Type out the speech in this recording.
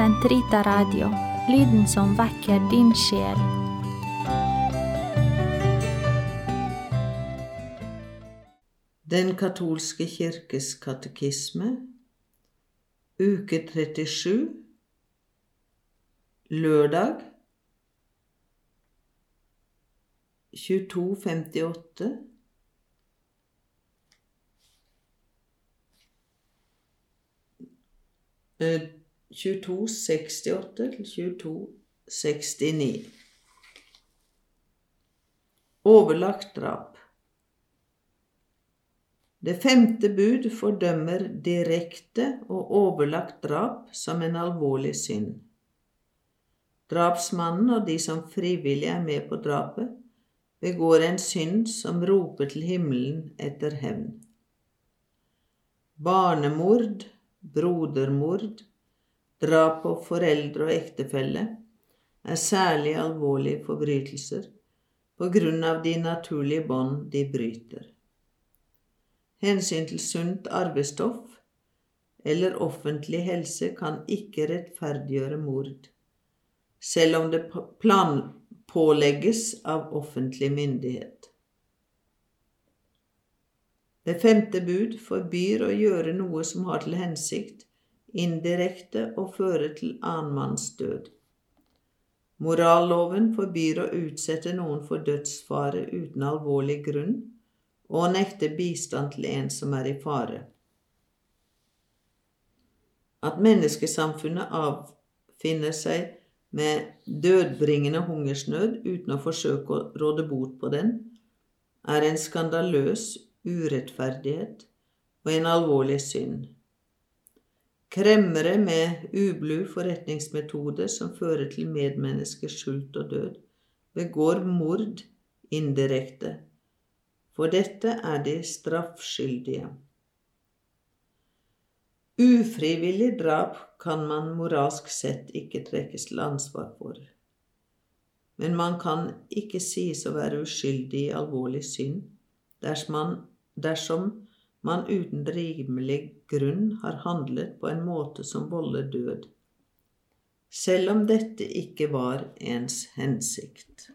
Sentrita Radio, lyden som vekker din sjel. Den katolske kirkes katekisme, uke 37, lørdag. 2258 eh, 2268 til 2269 Overlagt drap Det femte bud fordømmer direkte og overlagt drap som en alvorlig synd. Drapsmannen og de som frivillig er med på drapet, begår en synd som roper til himmelen etter hevn. Barnemord, brodermord, drap på foreldre og ektefelle er særlig alvorlige forbrytelser på grunn av de naturlige bånd de bryter. Hensyn til sunt arvestoff eller offentlig helse kan ikke rettferdiggjøre mord, selv om det planpålegges av offentlig myndighet. Det femte bud forbyr å gjøre noe som har til hensikt indirekte og føre til annenmanns død. Moralloven forbyr å utsette noen for dødsfare uten alvorlig grunn og å nekte bistand til en som er i fare. At menneskesamfunnet avfinner seg med dødbringende hungersnød uten å forsøke å råde bot på den, er en skandaløs urettferdighet og en alvorlig synd. Kremmere med ublu forretningsmetoder som fører til medmenneskers sult og død, begår mord indirekte for dette er de straffskyldige. Ufrivillig drap kan man moralsk sett ikke trekkes til ansvar for. Men man kan ikke sies å være uskyldig i alvorlig synd dersom man, dersom man uten rimelig grunn har handlet på en måte som volder død, selv om dette ikke var ens hensikt.